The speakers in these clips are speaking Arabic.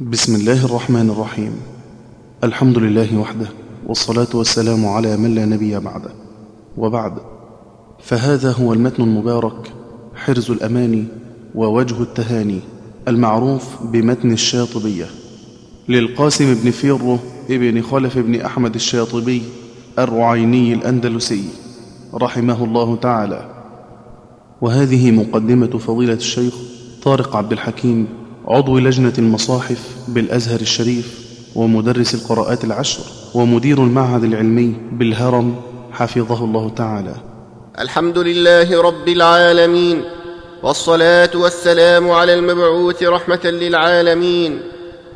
بسم الله الرحمن الرحيم. الحمد لله وحده والصلاة والسلام على من لا نبي بعده. وبعد فهذا هو المتن المبارك حرز الأماني ووجه التهاني المعروف بمتن الشاطبية. للقاسم بن فيرو ابن خلف بن أحمد الشاطبي الرعيني الأندلسي رحمه الله تعالى. وهذه مقدمة فضيلة الشيخ طارق عبد الحكيم عضو لجنة المصاحف بالأزهر الشريف ومدرس القراءات العشر ومدير المعهد العلمي بالهرم حفظه الله تعالى. الحمد لله رب العالمين والصلاة والسلام على المبعوث رحمة للعالمين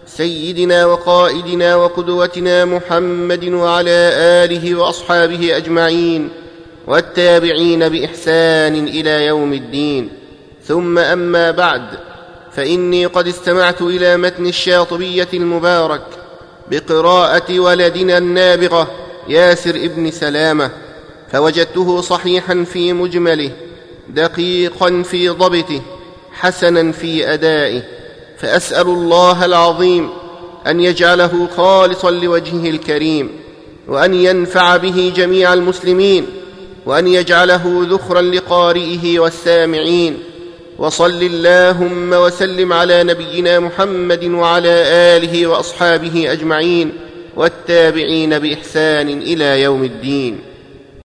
سيدنا وقائدنا وقدوتنا محمد وعلى آله وأصحابه أجمعين والتابعين بإحسان إلى يوم الدين. ثم أما بعد فإني قد استمعت إلى متن الشاطبية المبارك بقراءة ولدنا النابغة ياسر ابن سلامة فوجدته صحيحا في مجمله دقيقا في ضبطه حسنا في أدائه فأسأل الله العظيم أن يجعله خالصا لوجهه الكريم وأن ينفع به جميع المسلمين وأن يجعله ذخرا لقارئه والسامعين. وصل اللهم وسلم على نبينا محمد وعلى آله وأصحابه أجمعين والتابعين بإحسان إلى يوم الدين.